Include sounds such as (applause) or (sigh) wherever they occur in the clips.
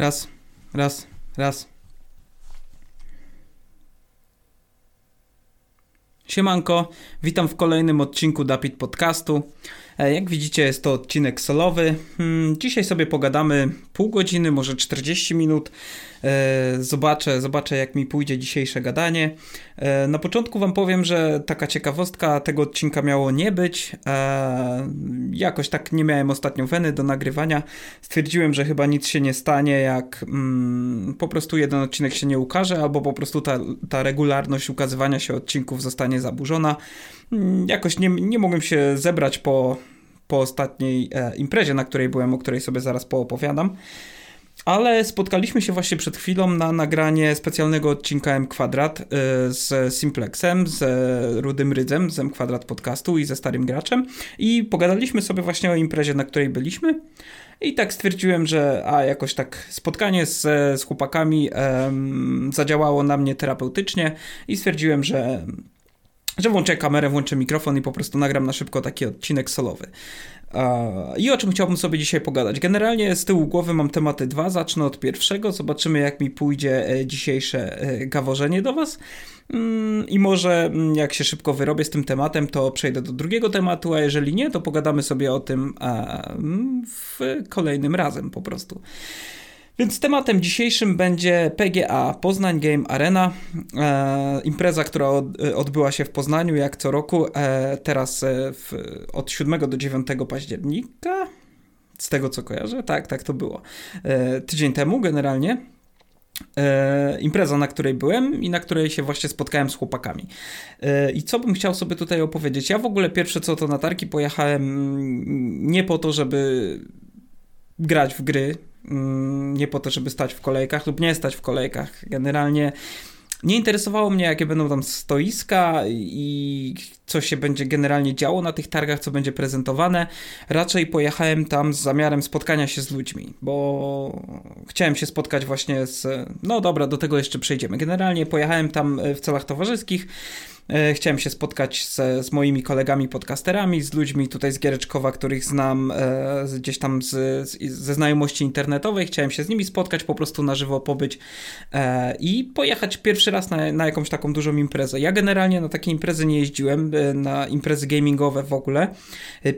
Raz, raz, raz. Siemanko, witam w kolejnym odcinku Dapit Podcastu. E, jak widzicie, jest to odcinek solowy. Hmm, dzisiaj sobie pogadamy pół godziny, może 40 minut. E, zobaczę, zobaczę, jak mi pójdzie dzisiejsze gadanie. E, na początku Wam powiem, że taka ciekawostka tego odcinka miało nie być. Jakoś tak nie miałem ostatnio weny do nagrywania. Stwierdziłem, że chyba nic się nie stanie, jak mm, po prostu jeden odcinek się nie ukaże, albo po prostu ta, ta regularność ukazywania się odcinków zostanie zaburzona. Mm, jakoś nie, nie mogłem się zebrać po, po ostatniej e, imprezie, na której byłem, o której sobie zaraz poopowiadam. Ale spotkaliśmy się właśnie przed chwilą na nagranie specjalnego odcinka M Kwadrat e, z Simplexem, z Rudym Rydzem, z M Kwadrat podcastu i ze starym graczem i pogadaliśmy sobie właśnie o imprezie, na której byliśmy. I tak stwierdziłem, że a jakoś tak spotkanie z, z chłopakami um, zadziałało na mnie terapeutycznie i stwierdziłem, że że włączę kamerę, włączę mikrofon i po prostu nagram na szybko taki odcinek solowy. I o czym chciałbym sobie dzisiaj pogadać? Generalnie z tyłu głowy mam tematy dwa, zacznę od pierwszego, zobaczymy jak mi pójdzie e, dzisiejsze e, gaworzenie do Was. Mm, I może mm, jak się szybko wyrobię z tym tematem, to przejdę do drugiego tematu, a jeżeli nie, to pogadamy sobie o tym mm, w kolejnym razem po prostu. Więc tematem dzisiejszym będzie PGA Poznań Game Arena. E, impreza, która od, odbyła się w Poznaniu jak co roku, e, teraz e, w, od 7 do 9 października. Z tego co kojarzę, tak, tak to było. E, tydzień temu generalnie. E, impreza, na której byłem i na której się właśnie spotkałem z chłopakami. E, I co bym chciał sobie tutaj opowiedzieć? Ja w ogóle pierwsze co to na targi pojechałem mm, nie po to, żeby grać w gry, nie po to, żeby stać w kolejkach lub nie stać w kolejkach. Generalnie nie interesowało mnie, jakie będą tam stoiska i co się będzie generalnie działo na tych targach, co będzie prezentowane. Raczej pojechałem tam z zamiarem spotkania się z ludźmi, bo chciałem się spotkać właśnie z. No dobra, do tego jeszcze przejdziemy. Generalnie pojechałem tam w celach towarzyskich. E, chciałem się spotkać z, z moimi kolegami podcasterami, z ludźmi tutaj z Giereczkowa, których znam e, gdzieś tam z, z, ze znajomości internetowej. Chciałem się z nimi spotkać, po prostu na żywo pobyć e, i pojechać pierwszy raz na, na jakąś taką dużą imprezę. Ja generalnie na takie imprezy nie jeździłem, na imprezy gamingowe w ogóle.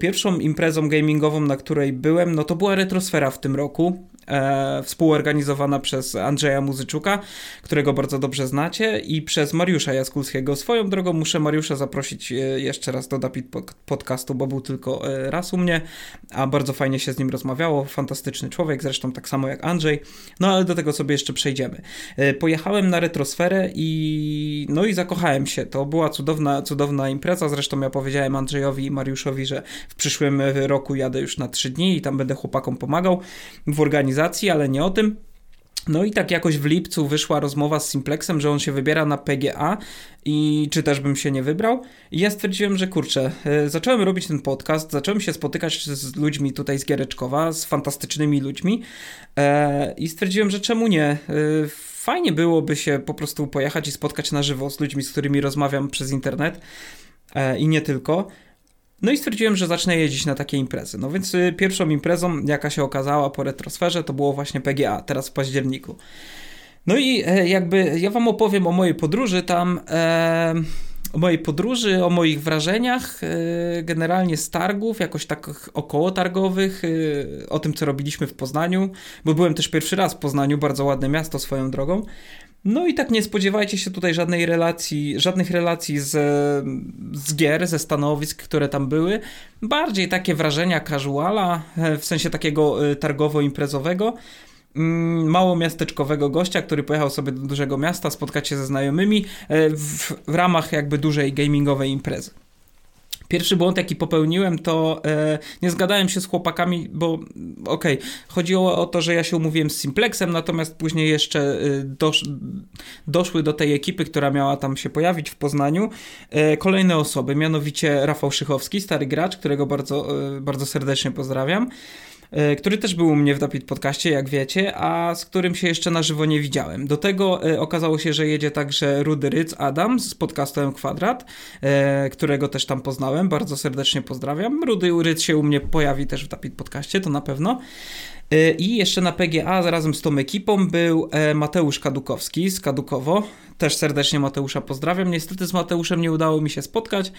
Pierwszą imprezą gamingową, na której byłem, no to była Retrosfera w tym roku e, współorganizowana przez Andrzeja Muzyczuka, którego bardzo dobrze znacie, i przez Mariusza Jaskulskiego. Swoją drogą muszę Mariusza zaprosić e, jeszcze raz do Dapit podcastu, bo był tylko e, raz u mnie, a bardzo fajnie się z nim rozmawiało. Fantastyczny człowiek, zresztą tak samo jak Andrzej. No ale do tego sobie jeszcze przejdziemy. E, pojechałem na retrosferę i no i zakochałem się. To była cudowna, cudowna impreza. Zresztą ja powiedziałem Andrzejowi i Mariuszowi, że w przyszłym roku jadę już na trzy dni i tam będę chłopakom pomagał w organizacji ale nie o tym. No i tak jakoś w lipcu wyszła rozmowa z Simplexem, że on się wybiera na PGA i czy też bym się nie wybrał. I ja stwierdziłem, że kurczę, e, zacząłem robić ten podcast, zacząłem się spotykać z ludźmi tutaj z Giereczkowa, z fantastycznymi ludźmi e, i stwierdziłem, że czemu nie. E, fajnie byłoby się po prostu pojechać i spotkać na żywo z ludźmi, z którymi rozmawiam przez internet i nie tylko. No i stwierdziłem, że zacznę jeździć na takie imprezy. No więc y, pierwszą imprezą, jaka się okazała po retrosferze, to było właśnie PGA, teraz w październiku. No i e, jakby ja wam opowiem o mojej podróży tam, e, o mojej podróży, o moich wrażeniach e, generalnie z targów, jakoś tak około targowych, e, o tym co robiliśmy w Poznaniu, bo byłem też pierwszy raz w Poznaniu, bardzo ładne miasto swoją drogą. No i tak nie spodziewajcie się tutaj żadnej relacji, żadnych relacji z, z gier, ze stanowisk, które tam były. Bardziej takie wrażenia casuala, e, w sensie takiego e, targowo-imprezowego mm, mało miasteczkowego gościa, który pojechał sobie do dużego miasta spotkać się ze znajomymi e, w, w ramach jakby dużej gamingowej imprezy. Pierwszy błąd, jaki popełniłem, to e, nie zgadałem się z chłopakami, bo okej, okay, chodziło o to, że ja się umówiłem z Simplexem, natomiast później jeszcze e, dosz, doszły do tej ekipy, która miała tam się pojawić w Poznaniu, e, kolejne osoby, mianowicie Rafał Szychowski, stary gracz, którego bardzo, e, bardzo serdecznie pozdrawiam. E, który też był u mnie w Dapit Podcaście, jak wiecie, a z którym się jeszcze na żywo nie widziałem. Do tego e, okazało się, że jedzie także Rudy Ryc Adam z podcastem Kwadrat, e, którego też tam poznałem, bardzo serdecznie pozdrawiam. Rudy Ryc się u mnie pojawi też w Dapit Podcaście, to na pewno. I jeszcze na PGA razem z tą ekipą był Mateusz Kadukowski z Kadukowo. Też serdecznie Mateusza pozdrawiam. Niestety z Mateuszem nie udało mi się spotkać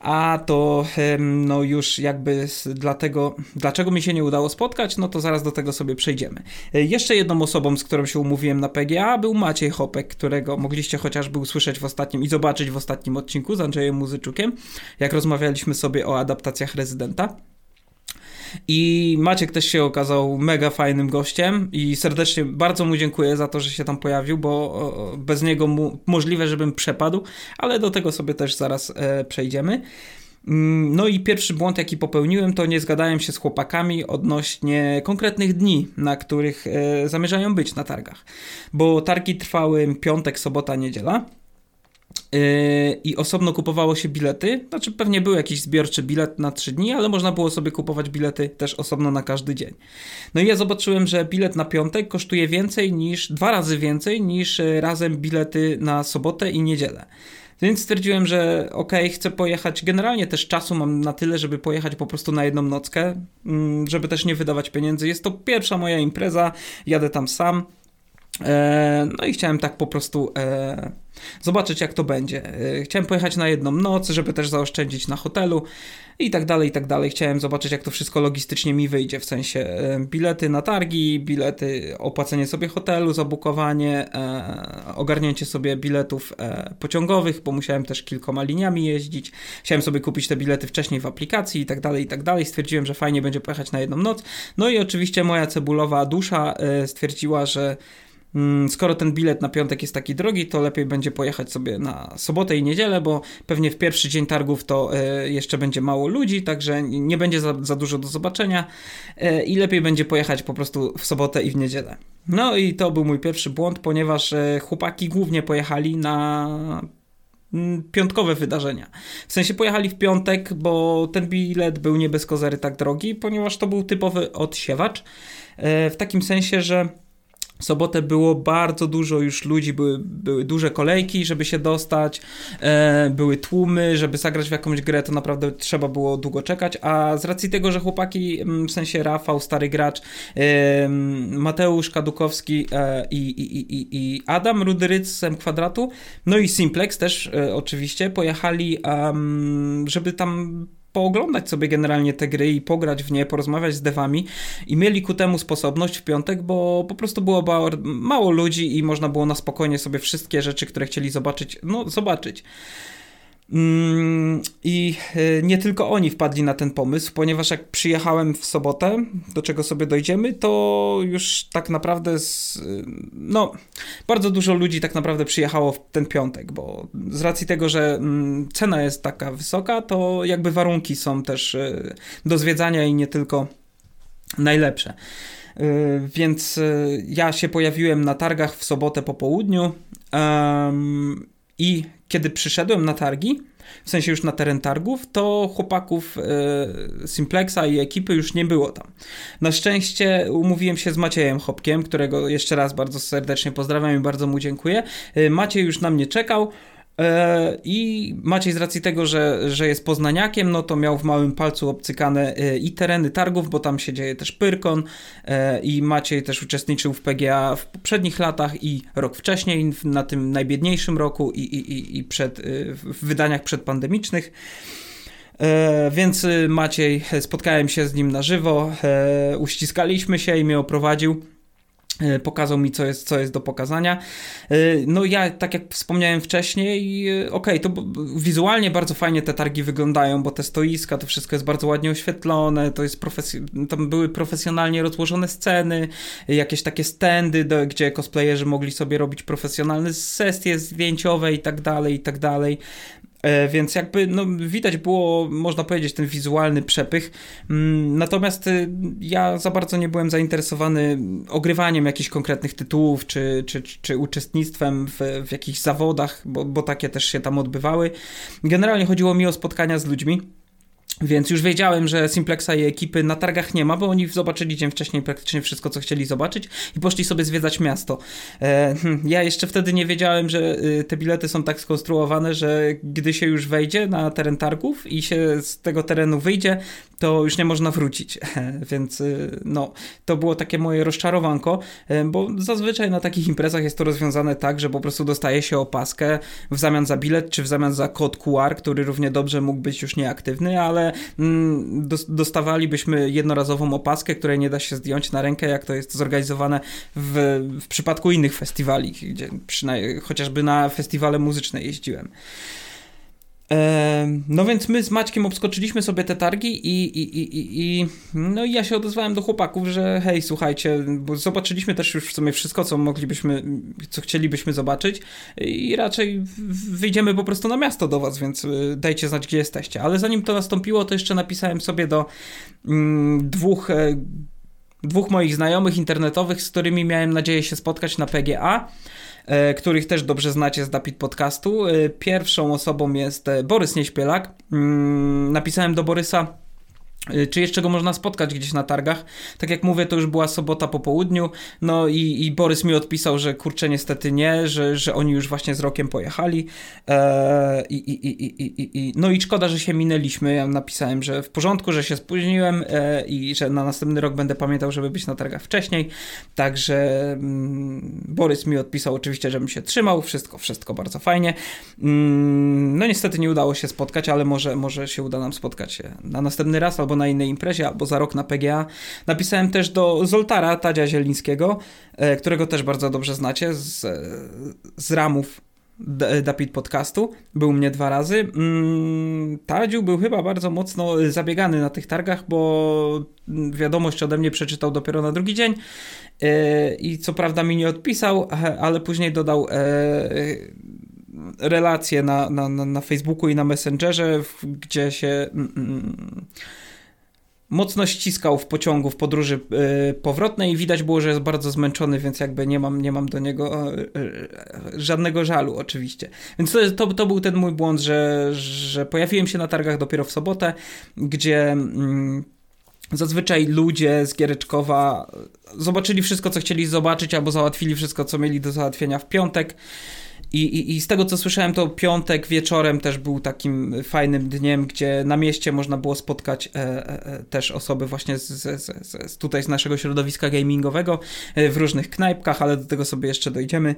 a to no już jakby dlatego, dlaczego mi się nie udało spotkać, no to zaraz do tego sobie przejdziemy. E, jeszcze jedną osobą, z którą się umówiłem na PGA był Maciej Hopek, którego mogliście chociażby usłyszeć w ostatnim i zobaczyć w ostatnim odcinku z Andrzejem Muzyczukiem, jak rozmawialiśmy sobie o adaptacjach Rezydenta. I Maciek też się okazał mega fajnym gościem i serdecznie bardzo mu dziękuję za to, że się tam pojawił, bo bez niego mu, możliwe, żebym przepadł, ale do tego sobie też zaraz e, przejdziemy. Mm, no i pierwszy błąd, jaki popełniłem, to nie zgadałem się z chłopakami odnośnie konkretnych dni, na których e, zamierzają być na targach. Bo targi trwały piątek, sobota, niedziela. Yy, i osobno kupowało się bilety. Znaczy, pewnie był jakiś zbiorczy bilet na 3 dni, ale można było sobie kupować bilety też osobno na każdy dzień. No i ja zobaczyłem, że bilet na piątek kosztuje więcej niż, dwa razy więcej niż e, razem bilety na sobotę i niedzielę. Więc stwierdziłem, że ok, chcę pojechać. Generalnie też czasu mam na tyle, żeby pojechać po prostu na jedną nockę, mm, żeby też nie wydawać pieniędzy. Jest to pierwsza moja impreza, jadę tam sam. E, no i chciałem tak po prostu e, zobaczyć, jak to będzie. E, chciałem pojechać na jedną noc, żeby też zaoszczędzić na hotelu i tak dalej, i tak dalej. Chciałem zobaczyć, jak to wszystko logistycznie mi wyjdzie, w sensie bilety na targi, bilety, opłacenie sobie hotelu, zabukowanie, ogarnięcie sobie biletów pociągowych, bo musiałem też kilkoma liniami jeździć. Chciałem sobie kupić te bilety wcześniej w aplikacji i tak dalej, i tak dalej. Stwierdziłem, że fajnie będzie pojechać na jedną noc. No i oczywiście moja cebulowa dusza stwierdziła, że skoro ten bilet na piątek jest taki drogi, to lepiej będzie pojechać sobie na sobotę i niedzielę, bo pewnie w pierwszy dzień targów to e, jeszcze będzie mało ludzi, także nie będzie za, za dużo do zobaczenia e, i lepiej będzie pojechać po prostu w sobotę i w niedzielę. No i to był mój pierwszy błąd, ponieważ e, chłopaki głównie pojechali na mm, piątkowe wydarzenia. W sensie pojechali w piątek, bo ten bilet był nie bez kozery tak drogi, ponieważ to był typowy odsiewacz. W takim sensie, że w sobotę było bardzo dużo już ludzi, były, były duże kolejki, żeby się dostać, e, były tłumy, żeby zagrać w jakąś grę, to naprawdę trzeba było długo czekać, a z racji tego, że chłopaki, w sensie Rafał, stary gracz, e, Mateusz Kadukowski e, i, i, i, Adam Rudyryc Kwadratu, no i Simplex też e, oczywiście, pojechali, żeby tam pooglądać sobie generalnie te gry i pograć w nie, porozmawiać z devami i mieli ku temu sposobność w piątek, bo po prostu było mało ludzi i można było na spokojnie sobie wszystkie rzeczy, które chcieli zobaczyć, no zobaczyć. Mm, I e, nie tylko oni wpadli na ten pomysł, ponieważ jak przyjechałem w sobotę, do czego sobie dojdziemy, to już tak naprawdę z, e, no, bardzo dużo ludzi tak naprawdę przyjechało w ten piątek, bo z racji tego, że mm, cena jest taka wysoka, to jakby warunki są też e, do zwiedzania i nie tylko najlepsze. Więc ja się pojawiłem na targach w sobotę po południu. I kiedy przyszedłem na targi, w sensie już na teren targów, to chłopaków e, Simplexa i ekipy już nie było tam. Na szczęście umówiłem się z Maciejem Hopkiem, którego jeszcze raz bardzo serdecznie pozdrawiam i bardzo mu dziękuję. E, Maciej już na mnie czekał. E, I Maciej z racji tego, że, że jest poznaniakiem, no to miał w małym palcu obcykane e, i tereny targów, bo tam się dzieje też Pyrkon e, i Maciej też uczestniczył w PGA w poprzednich latach i rok wcześniej, na tym najbiedniejszym roku i, i, i przed, w wydaniach przedpandemicznych. Więc Maciej, spotkałem się z nim na żywo, uściskaliśmy się i mnie oprowadził pokazał mi, co jest, co jest do pokazania. E, no ja, tak jak wspomniałem wcześniej, e, okej, okay, to wizualnie bardzo fajnie te targi wyglądają, bo te stoiska, to wszystko jest bardzo ładnie oświetlone, to jest profes- tam były profesjonalnie rozłożone sceny, jakieś takie standy, do, gdzie cosplayerzy mogli sobie robić profesjonalne sesje zdjęciowe i tak dalej, i tak dalej. E, więc jakby no, widać było, można powiedzieć, ten wizualny przepych. Mm, natomiast y, ja za bardzo nie byłem zainteresowany ogrywaniem jakichś konkretnych tytułów, czy, czy, czy uczestnictwem w, w jakichś zawodach, bo, bo takie też się tam odbywały. Generalnie chodziło mi o spotkania z ludźmi. Więc już wiedziałem, że Simplexa i ekipy na targach nie ma, bo oni zobaczyli dzień wcześniej praktycznie wszystko, co chcieli zobaczyć i poszli sobie zwiedzać miasto. E, hm, ja jeszcze wtedy nie wiedziałem, że y, te bilety są tak skonstruowane, że gdy się już wejdzie na teren targów i się z tego terenu wyjdzie, to już nie można wrócić. (laughs) Więc y, no, to było takie moje rozczarowanko, e, bo zazwyczaj na takich imprezach jest to rozwiązane tak, że po prostu dostaje się opaskę w zamian za bilet, czy w zamian za kod QR, który równie dobrze mógł być już nieaktywny, ale mm, dostawalibyśmy jednorazową opaskę, której nie da się zdjąć na rękę, jak to jest zorganizowane w, w przypadku innych festiwali, gdzie przynajmniej chociażby na festiwale muzyczne jeździłem. No więc my z Maćkiem obskoczyliśmy sobie te targi i, i, i, i, no i ja się odezwałem do chłopaków, że hej, słuchajcie, bo zobaczyliśmy też już w sumie wszystko, co moglibyśmy, co chcielibyśmy zobaczyć i raczej wyjdziemy po prostu na miasto do was, więc y, dajcie znać, gdzie jesteście. Ale zanim to nastąpiło, to jeszcze napisałem sobie do mm, dwóch e, dwóch moich znajomych internetowych, z którymi miałem nadzieję się spotkać na PGA. E, których też dobrze znacie z Dapit Podcastu. E, pierwszą osobą jest e, Borys Nieśpielak. Mm, napisałem do Borysa czy jeszcze go można spotkać gdzieś na targach? Tak jak mówię, to już była sobota po południu, no i, i Borys mi odpisał, że kurczę niestety nie, że, że oni już właśnie z rokiem pojechali. Eee, i, i, i, i, no i szkoda, że się minęliśmy, ja napisałem, że w porządku, że się spóźniłem eee, i że na następny rok będę pamiętał, żeby być na targach wcześniej, także mm, Borys mi odpisał oczywiście, żebym się trzymał, wszystko, wszystko bardzo fajnie, mm, no niestety nie udało się spotkać, ale może, może się uda nam spotkać na następny raz albo na innej imprezie, albo za rok na PGA. Napisałem też do Zoltara Tadzia Zielińskiego, e, którego też bardzo dobrze znacie z, z ramów Dapit podcastu. Był mnie dwa razy. Mm, Tadziu był chyba bardzo mocno zabiegany na tych targach, bo wiadomość ode mnie przeczytał dopiero na drugi dzień e, i co prawda mi nie odpisał, ale później dodał e, relacje na, na, na Facebooku i na Messengerze, gdzie się mm, mm, mocno ściskał w pociągu w podróży yy, powrotnej i widać było, że jest bardzo zmęczony, więc jakby nie mam, nie mam do niego yy, żadnego żalu oczywiście. Więc to, to, to, był ten mój błąd, że, że pojawiłem się na targach dopiero w sobotę, gdzie... Yy, Zazwyczaj ludzie z Giereczkowa zobaczyli wszystko, co chcieli zobaczyć, albo załatwili wszystko, co mieli do załatwienia w piątek. I, i, I z tego co słyszałem, to piątek wieczorem też był takim fajnym dniem, gdzie na mieście można było spotkać e, e, e też osoby właśnie z, z, z, z, tutaj z naszego środowiska gamingowego e, w różnych knajpkach, ale do tego sobie jeszcze dojdziemy.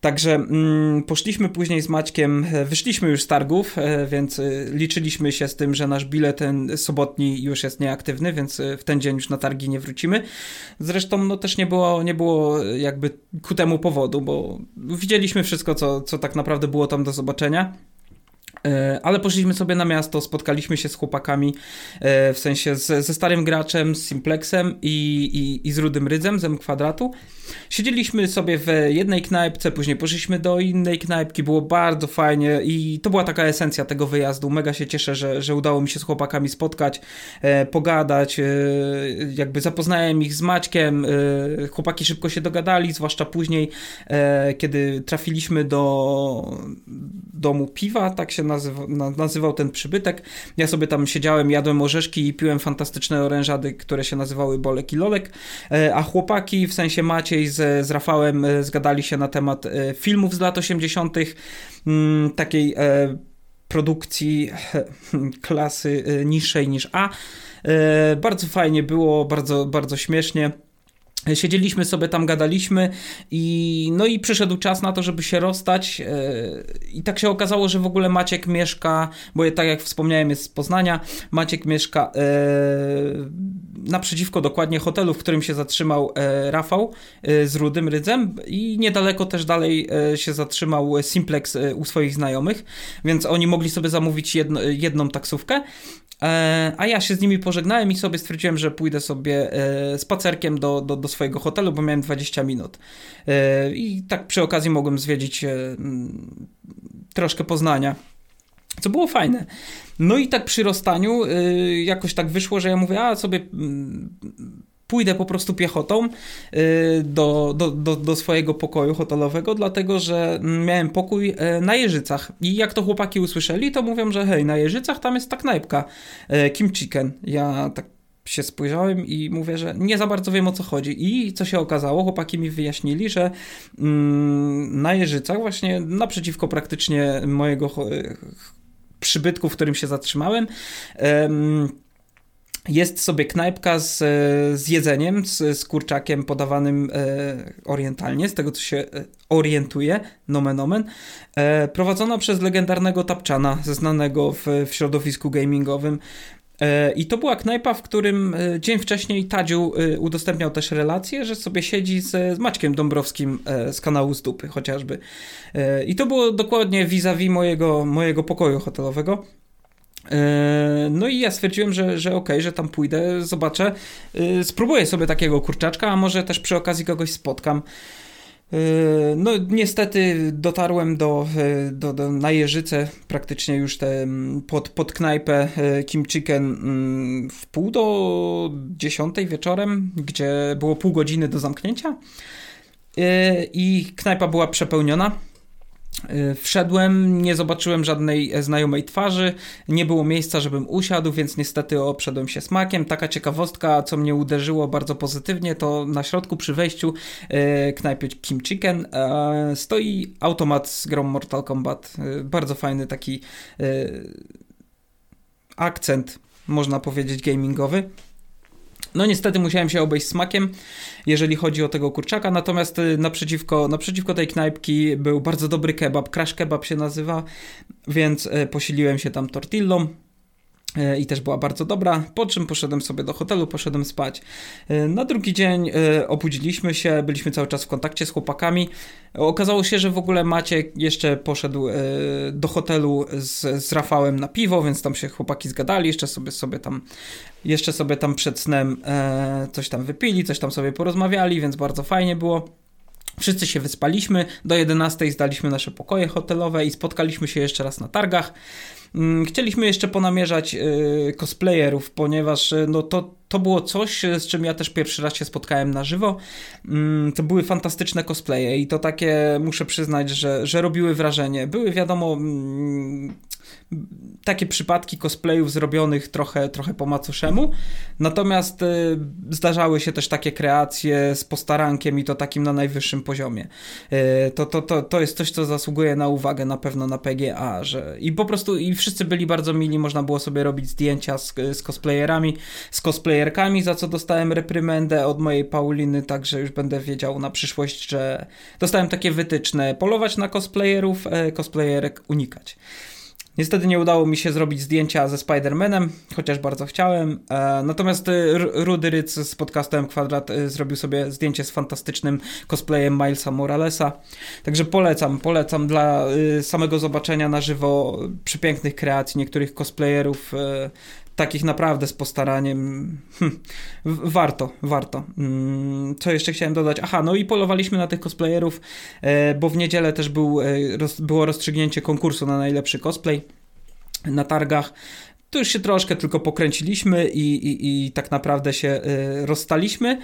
Także mm, poszliśmy później z Maćkiem, e, wyszliśmy już z targów, e, więc e, liczyliśmy się z tym, że nasz bilet ten sobotni już jest nieaktywny, więc w ten dzień już na targi nie wrócimy. Zresztą no też nie było, nie było jakby ku temu powodu, bo widzieliśmy wszystko, co, co tak naprawdę było tam do zobaczenia. E, ale poszliśmy sobie na miasto, spotkaliśmy się z chłopakami, e, w sensie z, ze starym graczem, z Simplexem i, i, i z Rudym Rydzem, z Kwadratu. Siedzieliśmy sobie w jednej knajpce, później poszliśmy do innej knajpki, było bardzo fajnie i to była taka esencja tego wyjazdu. Mega się cieszę, że, że udało mi się z chłopakami spotkać, e, pogadać, jakby zapoznałem ich z Maćkiem, chłopaki szybko się dogadali, zwłaszcza później, kiedy trafiliśmy do domu piwa, tak się nazywa, nazywał ten przybytek. Ja sobie tam siedziałem, jadłem orzeszki i piłem fantastyczne orężady, które się nazywały Bolek i Lolek, e, a chłopaki, w sensie Maciej z, z Rafałem e, zgadali się na temat e, filmów z lat 80., mm, takiej produkcji klasy niższej niż A. Bardzo fajnie było, bardzo, bardzo śmiesznie. Siedzieliśmy sobie tam, gadaliśmy i no i przyszedł czas na to, żeby się rozstać e, i tak się okazało, że w ogóle Maciek mieszka, bo tak jak wspomniałem jest z Poznania, Maciek mieszka e, naprzeciwko dokładnie hotelu, w którym się zatrzymał e, Rafał z Rudym Rydzem i niedaleko też dalej się zatrzymał Simplex u swoich znajomych, więc oni mogli sobie zamówić jedno, jedną taksówkę a ja się z nimi pożegnałem i sobie stwierdziłem, że pójdę sobie e, spacerkiem do, do, do swojego hotelu, bo miałem 20 minut. E, I tak przy okazji mogłem zwiedzić troszkę Poznania. Co było fajne. No i tak przy rozstaniu jakoś tak wyszło, że ja mówię, a sobie pójdę po prostu piechotą do, do, do, do swojego pokoju hotelowego, dlatego że miałem pokój na Jeżycach. I jak to chłopaki usłyszeli, to mówią, że hej, na Jeżycach tam jest ta knajpka Kim Chicken. Ja tak się spojrzałem i mówię, że nie za bardzo wiem o co chodzi. I co się okazało, chłopaki mi wyjaśnili, że mm, na Jeżycach, właśnie naprzeciwko praktycznie mojego przybytku, w którym się zatrzymałem, jest sobie knajpka z, z jedzeniem, z, z kurczakiem podawanym e, orientalnie, z tego co się e, orientuje, nomen omen, e, prowadzona przez legendarnego Tapczana, znanego w, w środowisku gamingowym. E, I to była knajpa, w którym e, dzień wcześniej Tadziu e, udostępniał też relację, że sobie siedzi z, z Maćkiem Dąbrowskim z kanału z dupy chociażby. I to było dokładnie vis-a-vis mojego, mojego pokoju hotelowego. No i ja stwierdziłem, że, że okej, okay, że tam pójdę, zobaczę, spróbuję sobie takiego kurczaczka, a może też przy okazji kogoś spotkam. Yy, no niestety dotarłem do, yy, do, do na Jeżyce praktycznie już te, mm, pod, pod knajpę yy, Kim Chicken mm, w pół do dziesiątej wieczorem, gdzie było pół godziny do zamknięcia i knajpa była przepełniona. Y, wszedłem, nie zobaczyłem żadnej znajomej twarzy, nie było miejsca, żebym usiadł, więc niestety obszedłem się smakiem. Taka ciekawostka, co mnie uderzyło bardzo pozytywnie, to na środku przy wejściu e, knajpy Kim Chicken e, stoi automat z grą Mortal Kombat. E, bardzo fajny taki e, akcent, można powiedzieć, gamingowy. No niestety musiałem się obejść smakiem, jeżeli chodzi o tego kurczaka, natomiast y, naprzeciwko, naprzeciwko tej knajpki był bardzo dobry kebab, crash kebab się nazywa, więc y, posiliłem się tam tortillą, i też była bardzo dobra, po czym poszedłem sobie do hotelu, poszedłem spać. E, na drugi dzień e, obudziliśmy się, byliśmy cały czas w kontakcie z chłopakami. Okazało się, że w ogóle Maciek jeszcze poszedł do hotelu z, z Rafałem na piwo, więc tam się chłopaki zgadali, jeszcze sobie, sobie tam jeszcze sobie tam przed snem coś tam wypili, coś tam sobie porozmawiali, więc bardzo fajnie było. Wszyscy się wyspaliśmy, do 11 zdaliśmy nasze pokoje hotelowe i spotkaliśmy się jeszcze raz na targach. Mm, chcieliśmy jeszcze ponamierzać y, cosplayerów, ponieważ y, no to, to było coś, z czym ja też pierwszy raz się spotkałem na żywo. Mm, to były fantastyczne cosplaye i to takie, muszę przyznać, że, że robiły wrażenie. Były wiadomo mm, takie przypadki cosplayów zrobionych trochę, trochę po macoszemu, natomiast y, zdarzały się też takie kreacje z postarankiem i to takim na najwyższym poziomie. Y, to, to, to, to jest coś, co zasługuje na uwagę na pewno na PGA, że i po prostu i wszyscy byli bardzo mili, można było sobie robić zdjęcia z, z cosplayerami, z cosplayerkami, za co dostałem reprymendę od mojej Pauliny, także już będę wiedział na przyszłość, że dostałem takie wytyczne, polować na cosplayerów, e, cosplayerek unikać. Niestety nie udało mi się zrobić zdjęcia ze Spider-Manem, chociaż bardzo chciałem. E, natomiast e, Rudy Ryc z podcastem Kwadrat e, zrobił sobie zdjęcie z fantastycznym cosplayem Milesa Moralesa. Także polecam, polecam dla samego zobaczenia na żywo przepięknych kreacji niektórych cosplayerów takich naprawdę z postaraniem. Hm, warto, warto. Mm, co jeszcze chciałem dodać? Aha, no i polowaliśmy na tych cosplayerów, e, bo w niedzielę też był, e, było rozstrzygnięcie konkursu na najlepszy cosplay na targach. Tu już się troszkę tylko pokręciliśmy i, i, i tak naprawdę się e, rozstaliśmy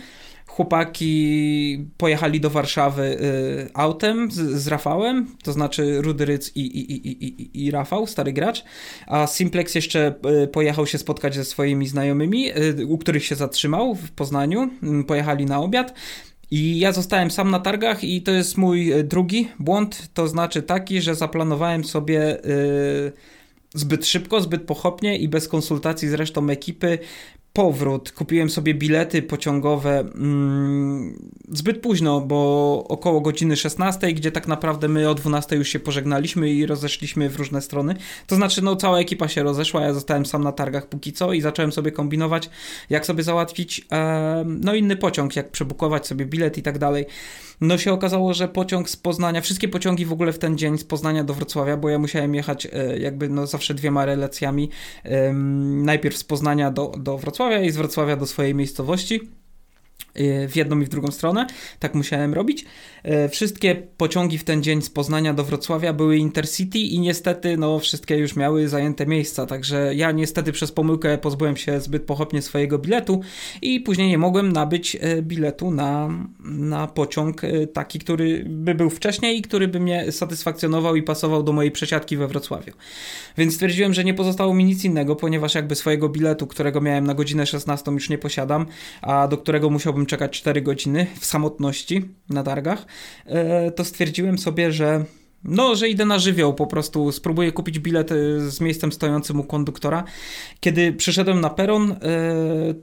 chłopaki pojechali do Warszawy y, autem z, z, Rafałem, to znaczy Rudy Ryc i, i, i, i, i Rafał, stary gracz, a Simplex jeszcze y, pojechał się spotkać ze swoimi znajomymi, y, u których się zatrzymał w Poznaniu, y, pojechali na obiad. I ja zostałem sam na targach i to jest mój y, drugi błąd, to znaczy taki, że zaplanowałem sobie y, zbyt szybko, zbyt pochopnie i bez konsultacji z resztą ekipy powrót. Kupiłem sobie bilety pociągowe mm, zbyt późno, bo około godziny 16, gdzie tak naprawdę my o 12 już się pożegnaliśmy i rozeszliśmy w różne strony. To znaczy, no cała ekipa się rozeszła, ja zostałem sam na targach póki co i zacząłem sobie kombinować, jak sobie załatwić e, no inny pociąg, jak przebukować sobie bilet i tak dalej. No się okazało, że pociąg z Poznania, wszystkie pociągi w ogóle w ten dzień z Poznania do Wrocławia, bo ja musiałem jechać e, jakby no zawsze dwiema relacjami, najpierw z Poznania do, do Wrocławia i z Wrocławia do swojej miejscowości. Y, w jedną i w drugą stronę. Tak musiałem robić. Y, wszystkie pociągi w ten dzień z Poznania do Wrocławia były Intercity i niestety no, wszystkie już miały zajęte miejsca, także ja niestety przez pomyłkę pozbyłem się zbyt pochopnie swojego biletu i później nie mogłem nabyć y, biletu na, na pociąg taki, który by był wcześniej i który by mnie satysfakcjonował i pasował do mojej przesiadki we Wrocławiu. Więc stwierdziłem, że nie pozostało mi nic innego, ponieważ jakby swojego biletu, którego miałem na godzinę 16 już nie posiadam, a do którego musiałbym czekać 4 godziny w samotności na targach, e, to stwierdziłem sobie, że no, że idę na żywioł, po prostu spróbuję kupić bilet e, z miejscem stojącym u konduktora. Kiedy przyszedłem na peron, e,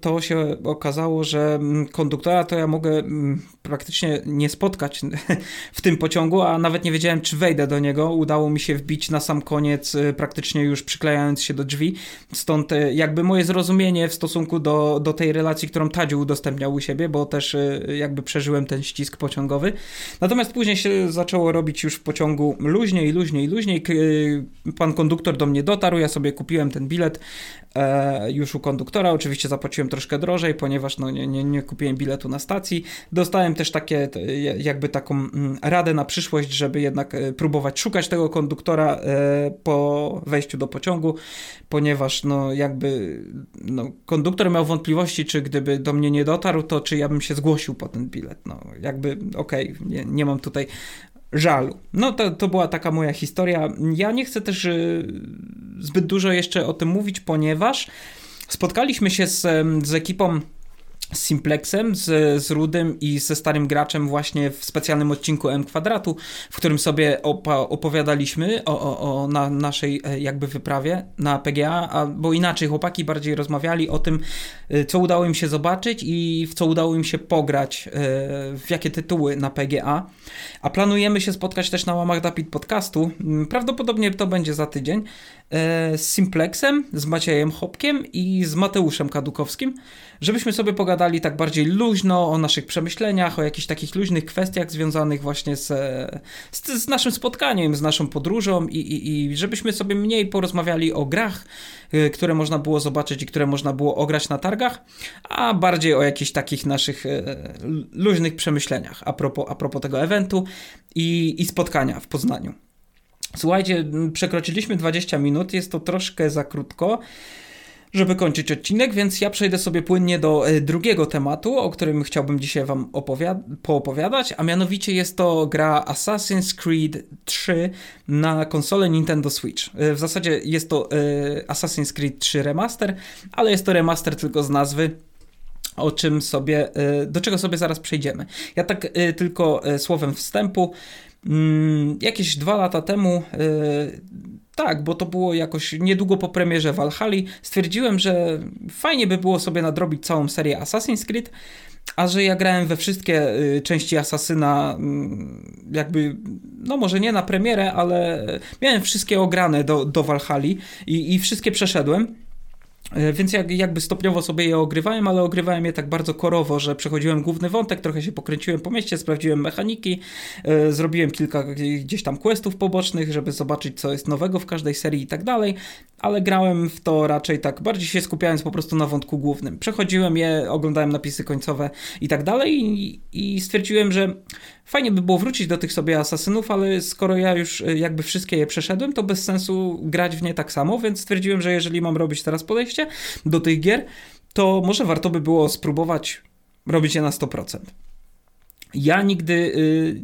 to się okazało, że mm, konduktora to ja mogę mm, praktycznie nie spotkać (laughs) w tym pociągu, a nawet nie wiedziałem, czy wejdę do niego. Udało mi się wbić na sam koniec, e, praktycznie już przyklejając się do drzwi. Stąd jakby moje zrozumienie w stosunku do, do tej relacji, którą Tadziu udostępniał u siebie, bo też jakby przeżyłem ten ścisk pociągowy. Natomiast później się zaczęło robić już w pociągu luźniej, luźniej, luźniej. Pan konduktor do mnie dotarł, ja sobie kupiłem ten bilet e, już u konduktora. Oczywiście zapłaciłem troszkę drożej, ponieważ no, nie, nie, nie kupiłem biletu na stacji. Dostałem też takie, jakby taką mm, radę na przyszłość, żeby jednak e, próbować szukać tego konduktora e, po wejściu do pociągu, ponieważ no jakby no, konduktor miał wątpliwości, czy gdyby do mnie nie dotarł, to czy ja bym się zgłosił po ten bilet. No jakby okej, okay, nie, nie mam tutaj żalu. No to, to była taka moja historia. Ja nie chcę też y, zbyt dużo jeszcze o tym mówić, ponieważ spotkaliśmy się z, z ekipą z Simplexem, z, z Rudym i ze starym graczem właśnie w specjalnym odcinku M kwadratu, w którym sobie opa, opowiadaliśmy o, o, o na naszej e, jakby wyprawie na PGA, albo inaczej chłopaki bardziej rozmawiali o tym, e, co udało im się zobaczyć i w co udało im się pograć, e, w jakie tytuły na PGA. A planujemy się spotkać też na łamach Dapit Podcastu. Mm, prawdopodobnie to będzie za tydzień. Z Simplexem, z Maciejem Hopkiem i z Mateuszem Kadukowskim, żebyśmy sobie pogadali tak bardziej luźno o naszych przemyśleniach, o jakichś takich luźnych kwestiach związanych właśnie z, z, z naszym spotkaniem, z naszą podróżą i, i, i żebyśmy sobie mniej porozmawiali o grach, y, które można było zobaczyć i które można było ograć na targach, a bardziej o jakichś takich naszych y, luźnych przemyśleniach a propos, a propos tego eventu i, i spotkania w Poznaniu. Słuchajcie, przekroczyliśmy 20 minut, jest to troszkę za krótko żeby kończyć odcinek, więc ja przejdę sobie płynnie do e, drugiego tematu, o którym chciałbym dzisiaj Wam poopowiadać, a mianowicie jest to gra Assassin's Creed 3 na konsolę Nintendo Switch. E, w zasadzie jest to e, Assassin's Creed 3 Remaster, ale jest to remaster tylko z nazwy o czym sobie, do czego sobie zaraz przejdziemy. Ja tak tylko słowem wstępu. Mm, jakieś dwa lata temu tak, bo to było jakoś niedługo po premierze Valhalla. Stwierdziłem, że fajnie by było sobie nadrobić całą serię Assassin's Creed, a że ja grałem we wszystkie y, części Asasyna, mm, jakby, no może nie na premierę, ale miałem wszystkie ograne do, do Valhalla i, i wszystkie przeszedłem. E, więc jak, jakby stopniowo sobie je ogrywałem, ale ogrywałem je tak bardzo korowo, że przechodziłem główny wątek, trochę się pokręciłem po mieście, sprawdziłem mechaniki, e, zrobiłem kilka gdzieś tam questów pobocznych, żeby zobaczyć co jest nowego w każdej serii i tak dalej, ale grałem w to raczej tak, bardziej się skupiając po prostu na wątku głównym. Przechodziłem je, oglądałem napisy końcowe i tak dalej i, i stwierdziłem, że Fajnie by było wrócić do tych sobie asasynów, ale skoro ja już e, jakby wszystkie je przeszedłem, to bez sensu grać w nie tak samo, więc stwierdziłem, że jeżeli mam robić teraz podejście do tych gier, to może warto by było spróbować robić je na 100%. Ja nigdy y,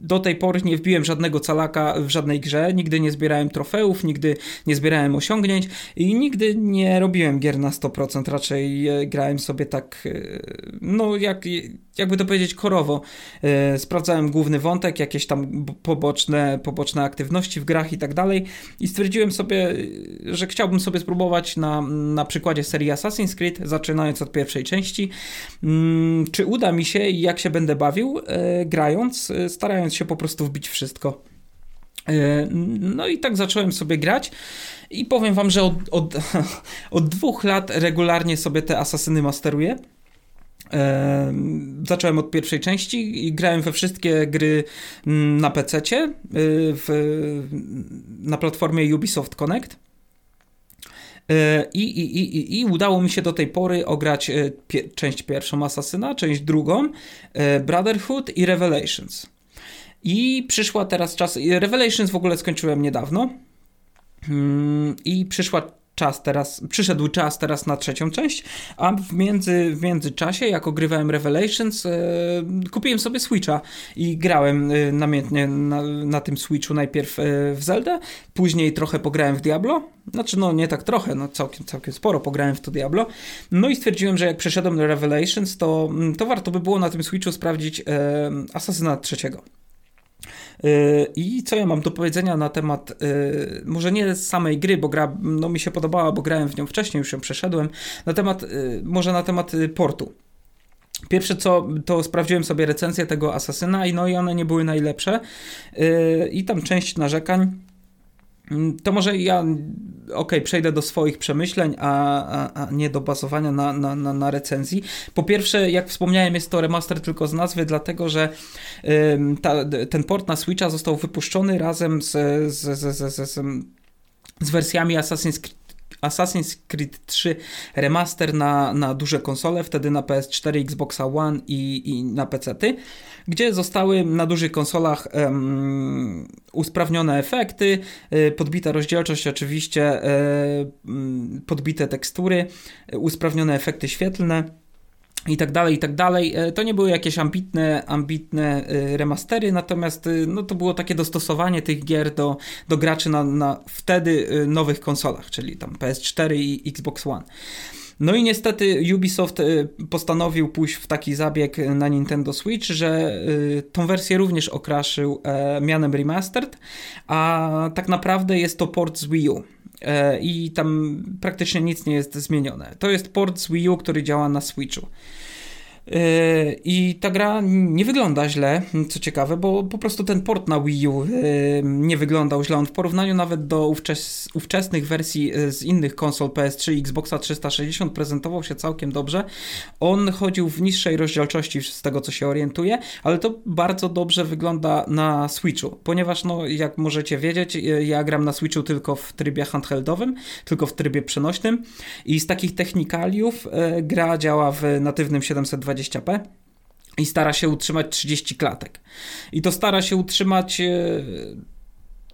do tej pory nie wbiłem żadnego calaka w żadnej grze, nigdy nie zbierałem trofeów, nigdy nie zbierałem osiągnięć i nigdy nie robiłem gier na 100%, raczej e, grałem sobie tak, e, no jak, jakby to powiedzieć, korowo. E, sprawdzałem główny wątek, jakieś tam poboczne, poboczne aktywności w grach i tak dalej i stwierdziłem sobie, że chciałbym sobie spróbować na, na przykładzie serii Assassin's Creed, zaczynając od pierwszej części, mm, czy uda mi się i jak się będę bawił grając, starając się po prostu wbić wszystko. E, no i tak zacząłem sobie grać i powiem wam, że od, od, (laughs) od dwóch lat regularnie sobie te asasyny masteruję. E, zacząłem od pierwszej części i grałem we wszystkie gry mm, na PC, e, na platformie Ubisoft Connect. I, i, i, I udało mi się do tej pory ograć pie, część pierwszą Asasyna, część drugą, Brotherhood i Revelations. I przyszła teraz czas. Revelations w ogóle skończyłem niedawno. Mm, I przyszła czas teraz, przyszedł czas teraz na trzecią część, a w, między, w międzyczasie, jak ogrywałem Revelations, e, kupiłem sobie Switcha i grałem e, namiętnie na, na tym Switchu najpierw e, w Zelda, później trochę pograłem w Diablo, znaczy no nie tak trochę, no całkiem, całkiem sporo pograłem w to Diablo, no i stwierdziłem, że jak przeszedłem do Revelations, to, to warto by było na tym Switchu sprawdzić e, Asasyna trzeciego. I co ja mam do powiedzenia na temat, y, może nie samej gry, bo gra no, mi się podobała, bo grałem w nią wcześniej, już ją przeszedłem, na temat, y, może na temat y, portu. Pierwsze co, to sprawdziłem sobie recenzję tego Asasyna i no i one nie były najlepsze i tam część narzekań to może ja, ok, przejdę do swoich przemyśleń, a, a, a nie do bazowania na, na, na, na, recenzji. Po pierwsze, jak wspomniałem, jest to remaster tylko z nazwy, dlatego że ym, ta, ten port na Switcha został wypuszczony razem z, z, z, z, z, z wersjami Assassin's Assassin's Creed 3 remaster na, na duże konsole, wtedy na PS4, Xboxa One i, i na PC-ty, gdzie zostały na dużych konsolach um, usprawnione efekty, y, podbita rozdzielczość oczywiście, y, podbite tekstury, usprawnione efekty świetlne i tak dalej, i tak dalej. E, to nie były jakieś ambitne, ambitne e, remastery, natomiast e, no, to było takie dostosowanie tych gier do, do graczy na, na wtedy nowych konsolach, czyli tam PS4 i Xbox One. No i niestety Ubisoft postanowił pójść w taki zabieg na Nintendo Switch, że tą wersję również okraszył mianem remastered, a tak naprawdę jest to port z Wii U i tam praktycznie nic nie jest zmienione. To jest port z Wii U, który działa na Switchu. Yy, I ta gra nie wygląda źle, co ciekawe, bo po prostu ten port na Wii U yy, nie wyglądał źle. On w porównaniu nawet do ówczes ówczesnych wersji yy, z innych konsol PS3 i Xboxa 360 prezentował się całkiem dobrze. On chodził w niższej rozdzielczości z tego, co się orientuje, ale to bardzo dobrze wygląda na Switchu, ponieważ no, jak możecie wiedzieć, ja gram na Switchu tylko w trybie handheldowym, tylko w trybie przenośnym i z takich technikaliów gra działa w natywnym 720 720p i stara się utrzymać 30 klatek. I to stara się utrzymać e,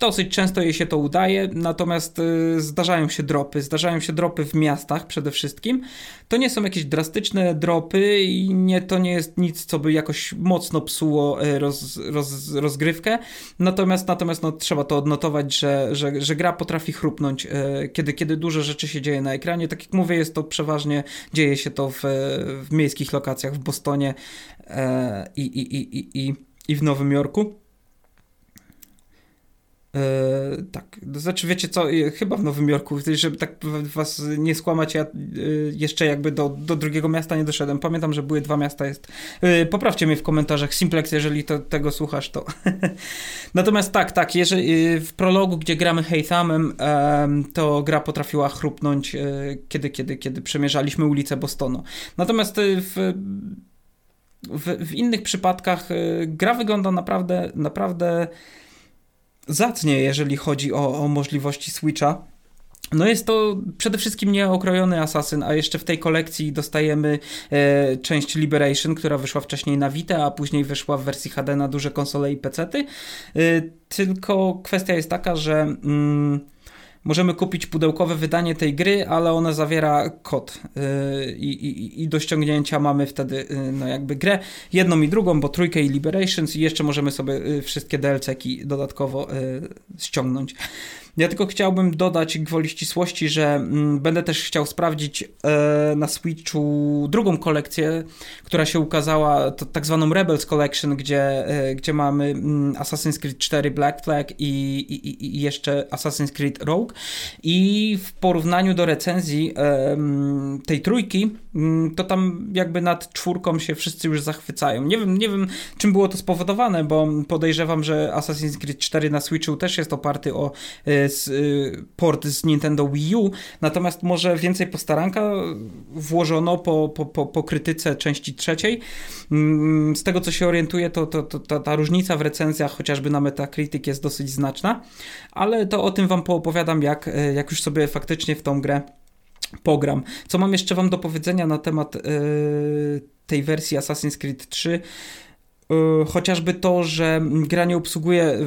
Dosyć często jej się to udaje, natomiast y, zdarzają się dropy. Zdarzają się dropy w miastach przede wszystkim. To nie są jakieś drastyczne dropy i nie, to nie jest nic, co by jakoś mocno psuło y, roz, roz, rozgrywkę. Natomiast, natomiast no, trzeba to odnotować, że, że, że gra potrafi chrupnąć, y, kiedy, kiedy dużo rzeczy się dzieje na ekranie. Tak jak mówię, jest to przeważnie, dzieje się to w, w miejskich lokacjach w Bostonie i, i, i, i, i w Nowym Jorku. Yy, tak, znaczy wiecie co, chyba w Nowym Jorku, żeby tak was nie skłamać, ja yy, jeszcze jakby do, do drugiego miasta nie doszedłem. Pamiętam, że były dwa miasta, jest. Yy, poprawcie mnie w komentarzach, Simplex, jeżeli to, tego słuchasz, to. (laughs) Natomiast tak, tak, jeżeli w prologu, gdzie gramy Haythamem, to gra potrafiła chrupnąć, kiedy, kiedy, kiedy przemierzaliśmy ulicę Bostonu. Natomiast w, w, w innych przypadkach gra wygląda naprawdę, naprawdę zacnie, jeżeli chodzi o, o możliwości Switcha. No jest to przede wszystkim nieokrojony Assassin, a jeszcze w tej kolekcji dostajemy e, część Liberation, która wyszła wcześniej na Vita, a później wyszła w wersji HD na duże konsole i pecety. E, tylko kwestia jest taka, że mm, możemy kupić pudełkowe wydanie tej gry, ale ona zawiera kod yy, i, i, do ściągnięcia mamy wtedy yy, no jakby grę jedną i drugą, bo trójkę i Liberations i jeszcze możemy sobie yy, wszystkie DLC-ki dodatkowo ściągnąć. Ja tylko chciałbym dodać gwoli ścisłości, że mm, będę też chciał sprawdzić e, na Switchu drugą kolekcję, która się ukazała, to tak zwaną Rebels Collection, gdzie, e, gdzie mamy mm, Assassin's Creed 4 Black Flag i, i, i jeszcze Assassin's Creed Rogue. I w porównaniu do recenzji e, mm, tej trójki, to tam jakby nad czwórką się wszyscy już zachwycają. Nie wiem, nie wiem, czym było to spowodowane, bo podejrzewam, że Assassin's Creed 4 na Switchu też jest oparty o e, z, y, port z Nintendo Wii U, natomiast może więcej postaranka włożono po, po, po, po krytyce części trzeciej. Mm, z tego co się orientuję, to, to, to ta, ta różnica w recenzjach chociażby na Metacritic jest dosyć znaczna, ale to o tym wam poopowiadam, jak, jak już sobie faktycznie w tą grę pogram. Co mam jeszcze wam do powiedzenia na temat yy, tej wersji Assassin's Creed 3? Yy, chociażby to, że gra nie obsługuje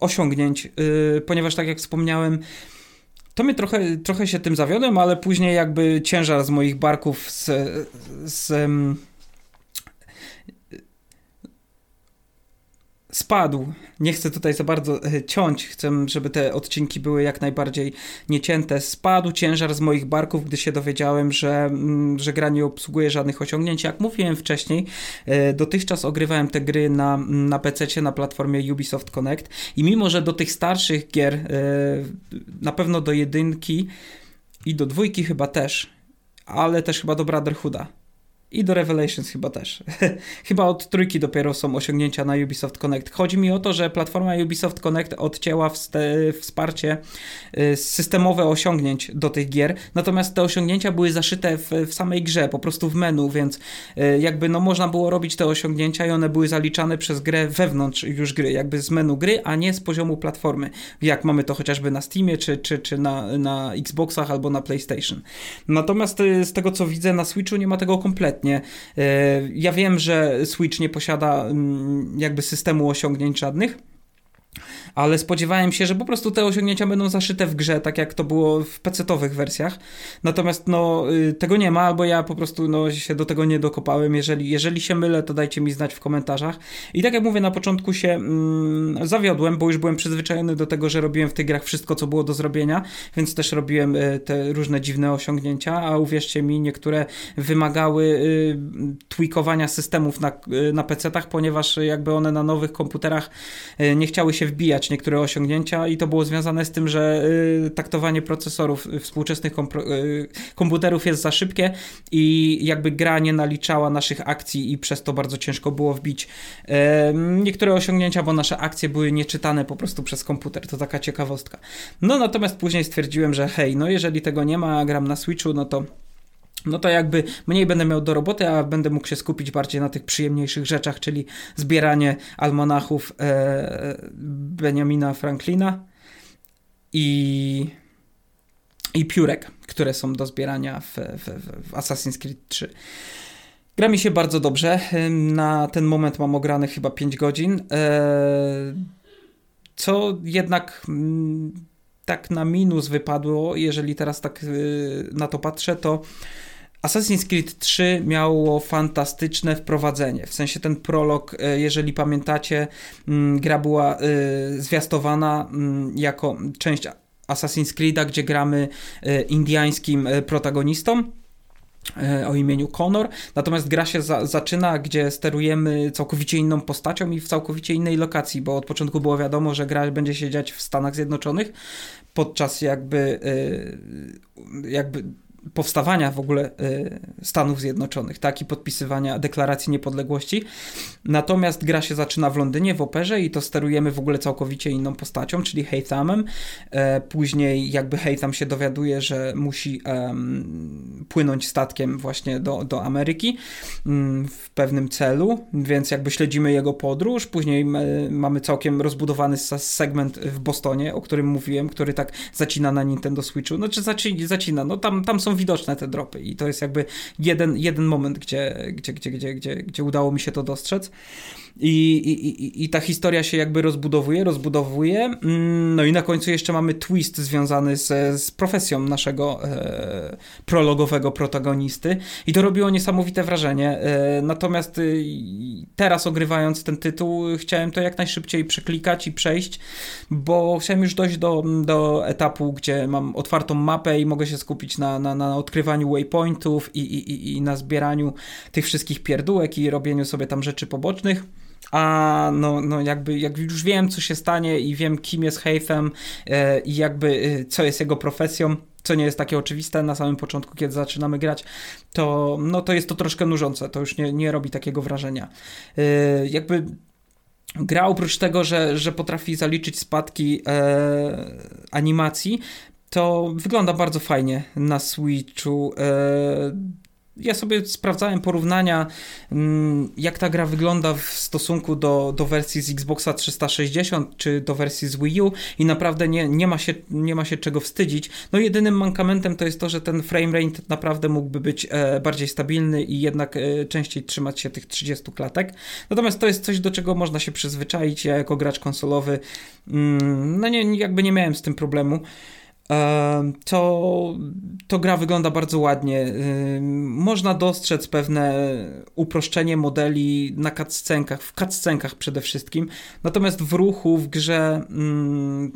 osiągnięć, yy, ponieważ tak jak wspomniałem, to mnie trochę, trochę się tym zawiodłem, ale później jakby ciężar z moich barków z, z spadł. Nie chcę tutaj za bardzo e, ciąć, chcę, żeby te odcinki były jak najbardziej niecięte. Spadł ciężar z moich barków, gdy się dowiedziałem, że, mm, że gra nie obsługuje żadnych osiągnięć. Jak mówiłem wcześniej, e, dotychczas ogrywałem te gry na, na PC, na platformie Ubisoft Connect i mimo, że do tych starszych gier, e, na pewno do jedynki i do dwójki chyba też, ale też chyba do Brotherhooda i do Revelations chyba też. (laughs) chyba od trójki dopiero są osiągnięcia na Ubisoft Connect. Chodzi mi o to, że platforma Ubisoft Connect odcięła wsparcie y, systemowe osiągnięć do tych gier, natomiast te osiągnięcia były zaszyte w, w samej grze, po prostu w menu, więc y, jakby no można było robić te osiągnięcia i one były zaliczane przez grę wewnątrz już gry, jakby z menu gry, a nie z poziomu platformy, jak mamy to chociażby na Steamie, czy, czy, czy na, na Xboxach albo na PlayStation. Natomiast y, z tego co widzę na Switchu nie ma tego kompletnie świetnie. E, ja wiem, że Switch nie posiada mm, jakby systemu osiągnięć żadnych, ale spodziewałem się, że po prostu te osiągnięcia będą zaszyte w grze, tak jak to było w PC-owych wersjach. Natomiast no, y, tego nie ma, albo ja po prostu no, się do tego nie dokopałem. Jeżeli, jeżeli się mylę, to dajcie mi znać w komentarzach. I tak jak mówię, na początku się mm, zawiodłem, bo już byłem przyzwyczajony do tego, że robiłem w tych grach wszystko, co było do zrobienia, więc też robiłem y, te różne dziwne osiągnięcia, a uwierzcie mi, niektóre wymagały y, tweakowania systemów na, y, na PC-tach, ponieważ jakby one na nowych komputerach y, nie chciały się wbijać niektóre osiągnięcia i to było związane z tym, że y, taktowanie procesorów współczesnych y, komputerów jest za szybkie i jakby gra nie naliczała naszych akcji i przez to bardzo ciężko było wbić niektóre osiągnięcia, bo nasze akcje były nieczytane po prostu przez komputer. To taka ciekawostka. No natomiast później stwierdziłem, że hej, no jeżeli tego nie ma, a gram na Switchu, no to no to jakby mniej będę miał do roboty, a będę mógł się skupić bardziej na tych przyjemniejszych rzeczach, czyli zbieranie almanachów e, Benjamina Franklina i, i piórek, które są do zbierania w, w, w Assassin's Creed 3. Gra mi się bardzo dobrze. Na ten moment mam ograne chyba 5 godzin. E, co jednak mm, tak na minus wypadło, jeżeli teraz tak y, na to patrzę, to Assassin's Creed 3 miało fantastyczne wprowadzenie. W sensie ten prolog, e, jeżeli pamiętacie, mm, gra była e, zwiastowana mm, jako część Assassin's Creed'a, gdzie gramy e, indyjskim protagonistą o imieniu Connor, natomiast gra się za, zaczyna, gdzie sterujemy całkowicie inną postacią i w całkowicie innej lokacji, bo od początku było wiadomo, że gra będzie się dziać w Stanach Zjednoczonych, podczas jakby jakby powstawania w ogóle y, Stanów Zjednoczonych, tak, i podpisywania deklaracji niepodległości. Natomiast gra się zaczyna w Londynie, w operze i to sterujemy w ogóle całkowicie inną postacią, czyli Haythamem. E, później jakby Haytham się dowiaduje, że musi um, płynąć statkiem właśnie do, do Ameryki um, w pewnym celu, więc jakby śledzimy jego podróż. Później e, mamy całkiem rozbudowany segment w Bostonie, o którym mówiłem, który tak zacina na Nintendo Switchu. Znaczy zacina, no tam, tam są są widoczne te dropy i to jest jakby jeden, jeden moment, gdzie, gdzie, gdzie, gdzie, gdzie, gdzie udało mi się to dostrzec. I, i, I ta historia się jakby rozbudowuje, rozbudowuje. Mm, no i na końcu jeszcze mamy twist związany z, z profesją naszego e, prologowego protagonisty. I to robiło niesamowite wrażenie. E, natomiast e, teraz ogrywając ten tytuł, chciałem to jak najszybciej przeklikać i przejść, bo chciałem już dojść do, do etapu, gdzie mam otwartą mapę i mogę się skupić na, na, na odkrywaniu waypointów i, i, i na zbieraniu tych wszystkich pierdółek i robieniu sobie tam rzeczy pobocznych a no, no jakby jak już wiem, co się stanie i wiem, kim jest Haytham e, i jakby e, co jest jego profesją, co nie jest takie oczywiste na samym początku, kiedy zaczynamy grać, to, no, to jest to troszkę nużące, to już nie, nie robi takiego wrażenia. E, jakby gra oprócz tego, że, że potrafi zaliczyć spadki animacji, to wygląda bardzo fajnie na Switchu. Ja sobie sprawdzałem porównania, mm, jak ta gra wygląda w stosunku do, do wersji z Xboxa 360 czy do wersji z Wii U i naprawdę nie, nie, ma się, nie ma się czego wstydzić. No jedynym mankamentem to jest to, że ten frame rate naprawdę mógłby być e, bardziej stabilny i jednak e, częściej trzymać się tych 30 klatek. Natomiast to jest coś, do czego można się przyzwyczaić. Ja jako gracz konsolowy, mm, no nie, jakby nie miałem z tym problemu to, to gra wygląda bardzo ładnie. Można dostrzec pewne uproszczenie modeli na cutscenkach, w cutscenkach przede wszystkim. Natomiast w ruchu, w grze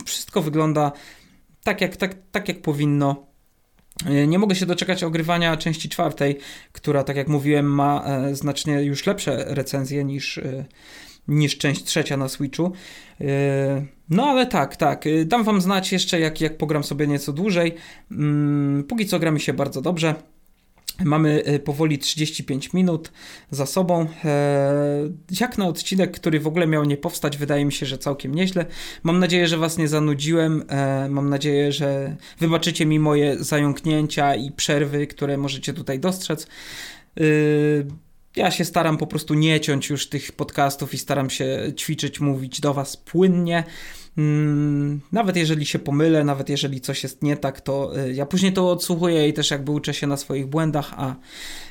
wszystko wygląda tak jak, tak, tak jak powinno. Nie mogę się doczekać ogrywania części czwartej, która, tak jak mówiłem, ma e, znacznie już lepsze recenzje niż, e, niż część trzecia na Switchu. E, no ale tak, tak. Y, dam wam znać jeszcze, jak, jak pogram sobie nieco dłużej. Mm, póki co gramy się bardzo dobrze. Mamy y, powoli 35 minut za sobą. E, jak na odcinek, który w ogóle miał nie powstać, wydaje mi się, że całkiem nieźle. Mam nadzieję, że Was nie zanudziłem. E, mam nadzieję, że wybaczycie mi moje zająknięcia i przerwy, które możecie tutaj dostrzec. Ja się staram po prostu nie ciąć już tych podcastów i staram się ćwiczyć, mówić do Was płynnie. Mm, nawet jeżeli się pomylę, nawet jeżeli coś jest nie tak, to y, ja później to odsłuchuję i też jakby uczę się na swoich błędach, a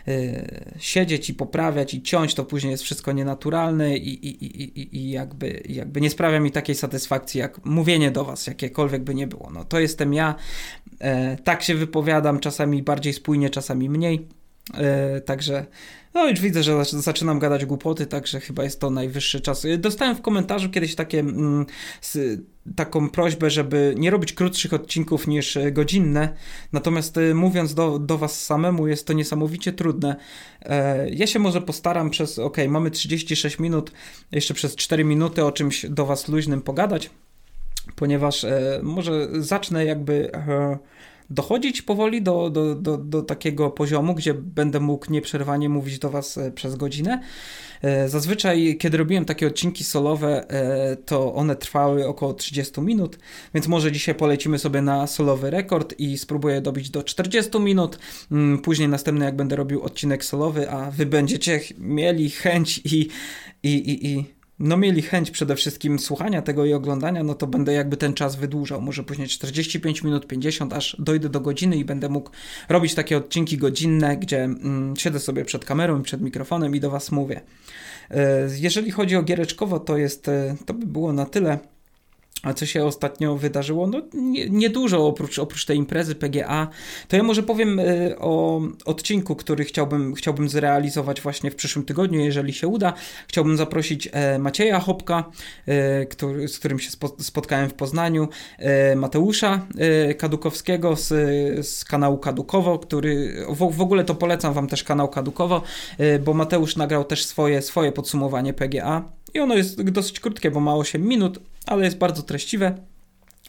y, siedzieć i poprawiać i ciąć to później jest wszystko nienaturalne i, i, i, i jakby, jakby nie sprawia mi takiej satysfakcji jak mówienie do Was, jakiekolwiek by nie było. No to jestem ja, e, tak się wypowiadam, czasami bardziej spójnie, czasami mniej. E, także no już widzę, że zaczynam gadać głupoty, także chyba jest to najwyższy czas. Y, dostałem w komentarzu kiedyś takie, mm, taką prośbę, żeby nie robić krótszych odcinków niż e, godzinne, natomiast mówiąc do, do was samemu jest to niesamowicie trudne. E, ja się może postaram przez, ok, mamy 36 minut, jeszcze przez 4 minuty o czymś do was luźnym pogadać, ponieważ e, może zacznę jakby dochodzić powoli do, do, do, do takiego poziomu, gdzie będę mógł nieprzerwanie mówić do Was e, przez godzinę. E, zazwyczaj, kiedy robiłem takie odcinki solowe, e, to one trwały około 30 minut, więc może dzisiaj polecimy sobie na solowy rekord i spróbuję dobić do 40 minut. Mm, później następny, jak będę robił odcinek solowy, a Wy będziecie mieli chęć i, i, i, i no mieli chęć przede wszystkim słuchania tego i oglądania, no to będę jakby ten czas wydłużał. Może później 45 minut, 50, aż dojdę do godziny i będę mógł robić takie odcinki godzinne, gdzie mm, siedzę sobie przed kamerą i przed mikrofonem i do Was mówię. E, jeżeli chodzi o giereczkowo, to jest, e, to by było na tyle. A co się ostatnio wydarzyło? No niedużo nie oprócz, oprócz tej imprezy PGA. To ja może powiem y, o odcinku, który chciałbym, chciałbym zrealizować właśnie w przyszłym tygodniu, jeżeli się uda. Chciałbym zaprosić e, Macieja Hopka, e, który, z którym się spotkałem w Poznaniu, e, Mateusza Kadukowskiego z, z kanału Kadukowo, który w, w ogóle to polecam wam też kanał Kadukowo, bo Mateusz nagrał też swoje, swoje podsumowanie PGA. I ono jest dosyć krótkie, bo ma 8 minut, ale jest bardzo treściwe.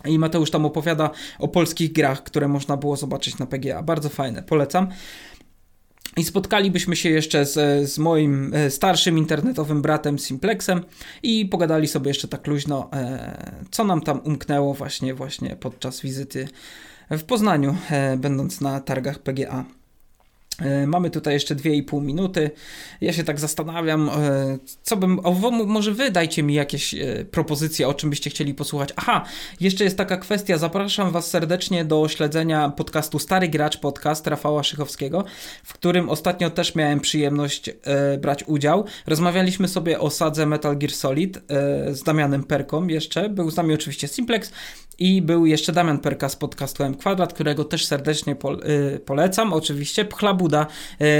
I Mateusz tam opowiada o polskich grach, które można było zobaczyć na PGA. Bardzo fajne, polecam. I spotkalibyśmy się jeszcze z, z moim e, starszym internetowym bratem Simplexem i pogadali sobie jeszcze tak luźno, e, co nam tam umknęło właśnie, właśnie podczas wizyty w Poznaniu, e, będąc na targach PGA. E, mamy tutaj jeszcze 2,5 minuty. Ja się tak zastanawiam, e, co bym. O, może wy dajcie mi jakieś e, propozycje, o czym byście chcieli posłuchać. Aha, jeszcze jest taka kwestia. Zapraszam Was serdecznie do śledzenia podcastu Stary Gracz Podcast Rafała Szychowskiego, w którym ostatnio też miałem przyjemność brać udział. Rozmawialiśmy sobie o sadze Metal Gear Solid z Damianem Perką jeszcze. Był z nami oczywiście Simplex. I był jeszcze Damian Perka z podcastu M Kwadrat, którego też serdecznie y, polecam. Oczywiście Pchlabuda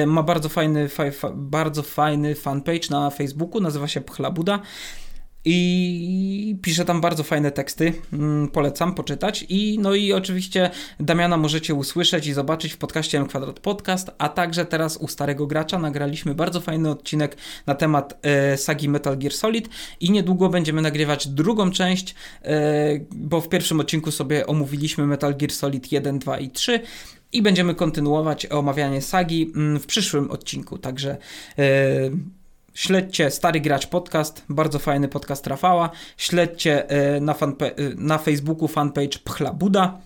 y, ma bardzo fajny, bardzo fajny fanpage na Facebooku, nazywa się Pchlabuda i pisze tam bardzo fajne teksty. Mm, polecam poczytać. I no i oczywiście Damiana możecie usłyszeć i zobaczyć w podcaście M Kwadrat Podcast, a także teraz u Starego Gracza nagraliśmy bardzo fajny odcinek na temat e, sagi Metal Gear Solid i niedługo będziemy nagrywać drugą część, e, bo w pierwszym odcinku sobie omówiliśmy Metal Gear Solid 1, 2 i 3 i będziemy kontynuować omawianie sagi mm, w przyszłym odcinku. Także e, Śledźcie Stary Gracz Podcast, bardzo fajny podcast Rafała. Śledźcie e, na, e, na Facebooku fanpage Pchla Buda.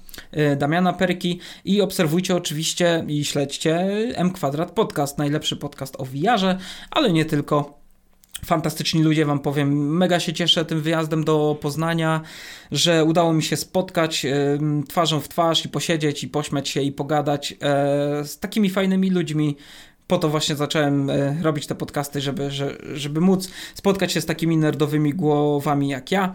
Damiana Perki i obserwujcie oczywiście i śledźcie M Kwadrat Podcast, najlepszy podcast o VR, ale nie tylko. Fantastyczni ludzie, Wam powiem. Mega się cieszę tym wyjazdem do Poznania, że udało mi się spotkać twarzą w twarz i posiedzieć, i pośmiać się, i pogadać z takimi fajnymi ludźmi. Po to właśnie zacząłem y, robić te podcasty, żeby, żeby móc spotkać się z takimi nerdowymi głowami jak ja.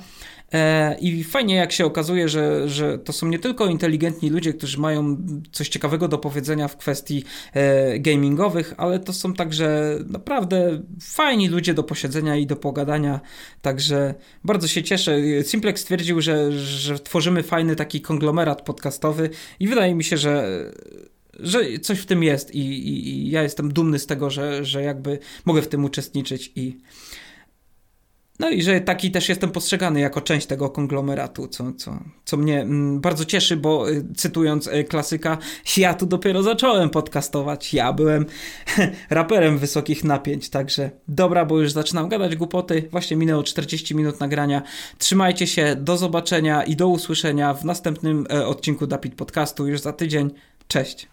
E, I fajnie, jak się okazuje, że, że to są nie tylko inteligentni ludzie, którzy mają coś ciekawego do powiedzenia w kwestii e, gamingowych, ale to są także naprawdę fajni ludzie do posiedzenia i do pogadania. Także bardzo się cieszę. Simplex stwierdził, że, że tworzymy fajny taki konglomerat podcastowy i wydaje mi się, że że coś w tym jest i, i, i ja jestem dumny z tego, że, że jakby mogę w tym uczestniczyć i no i że taki też jestem postrzegany jako część tego konglomeratu, co, co, co mnie mm, bardzo cieszy, bo y, cytując y, klasyka, ja tu dopiero zacząłem podcastować, ja byłem (laughs) raperem wysokich napięć, także dobra, bo już zaczynam gadać głupoty, właśnie minęło 40 minut nagrania, trzymajcie się, do zobaczenia i do usłyszenia w następnym e, odcinku Dapit Podcastu już za tydzień, cześć.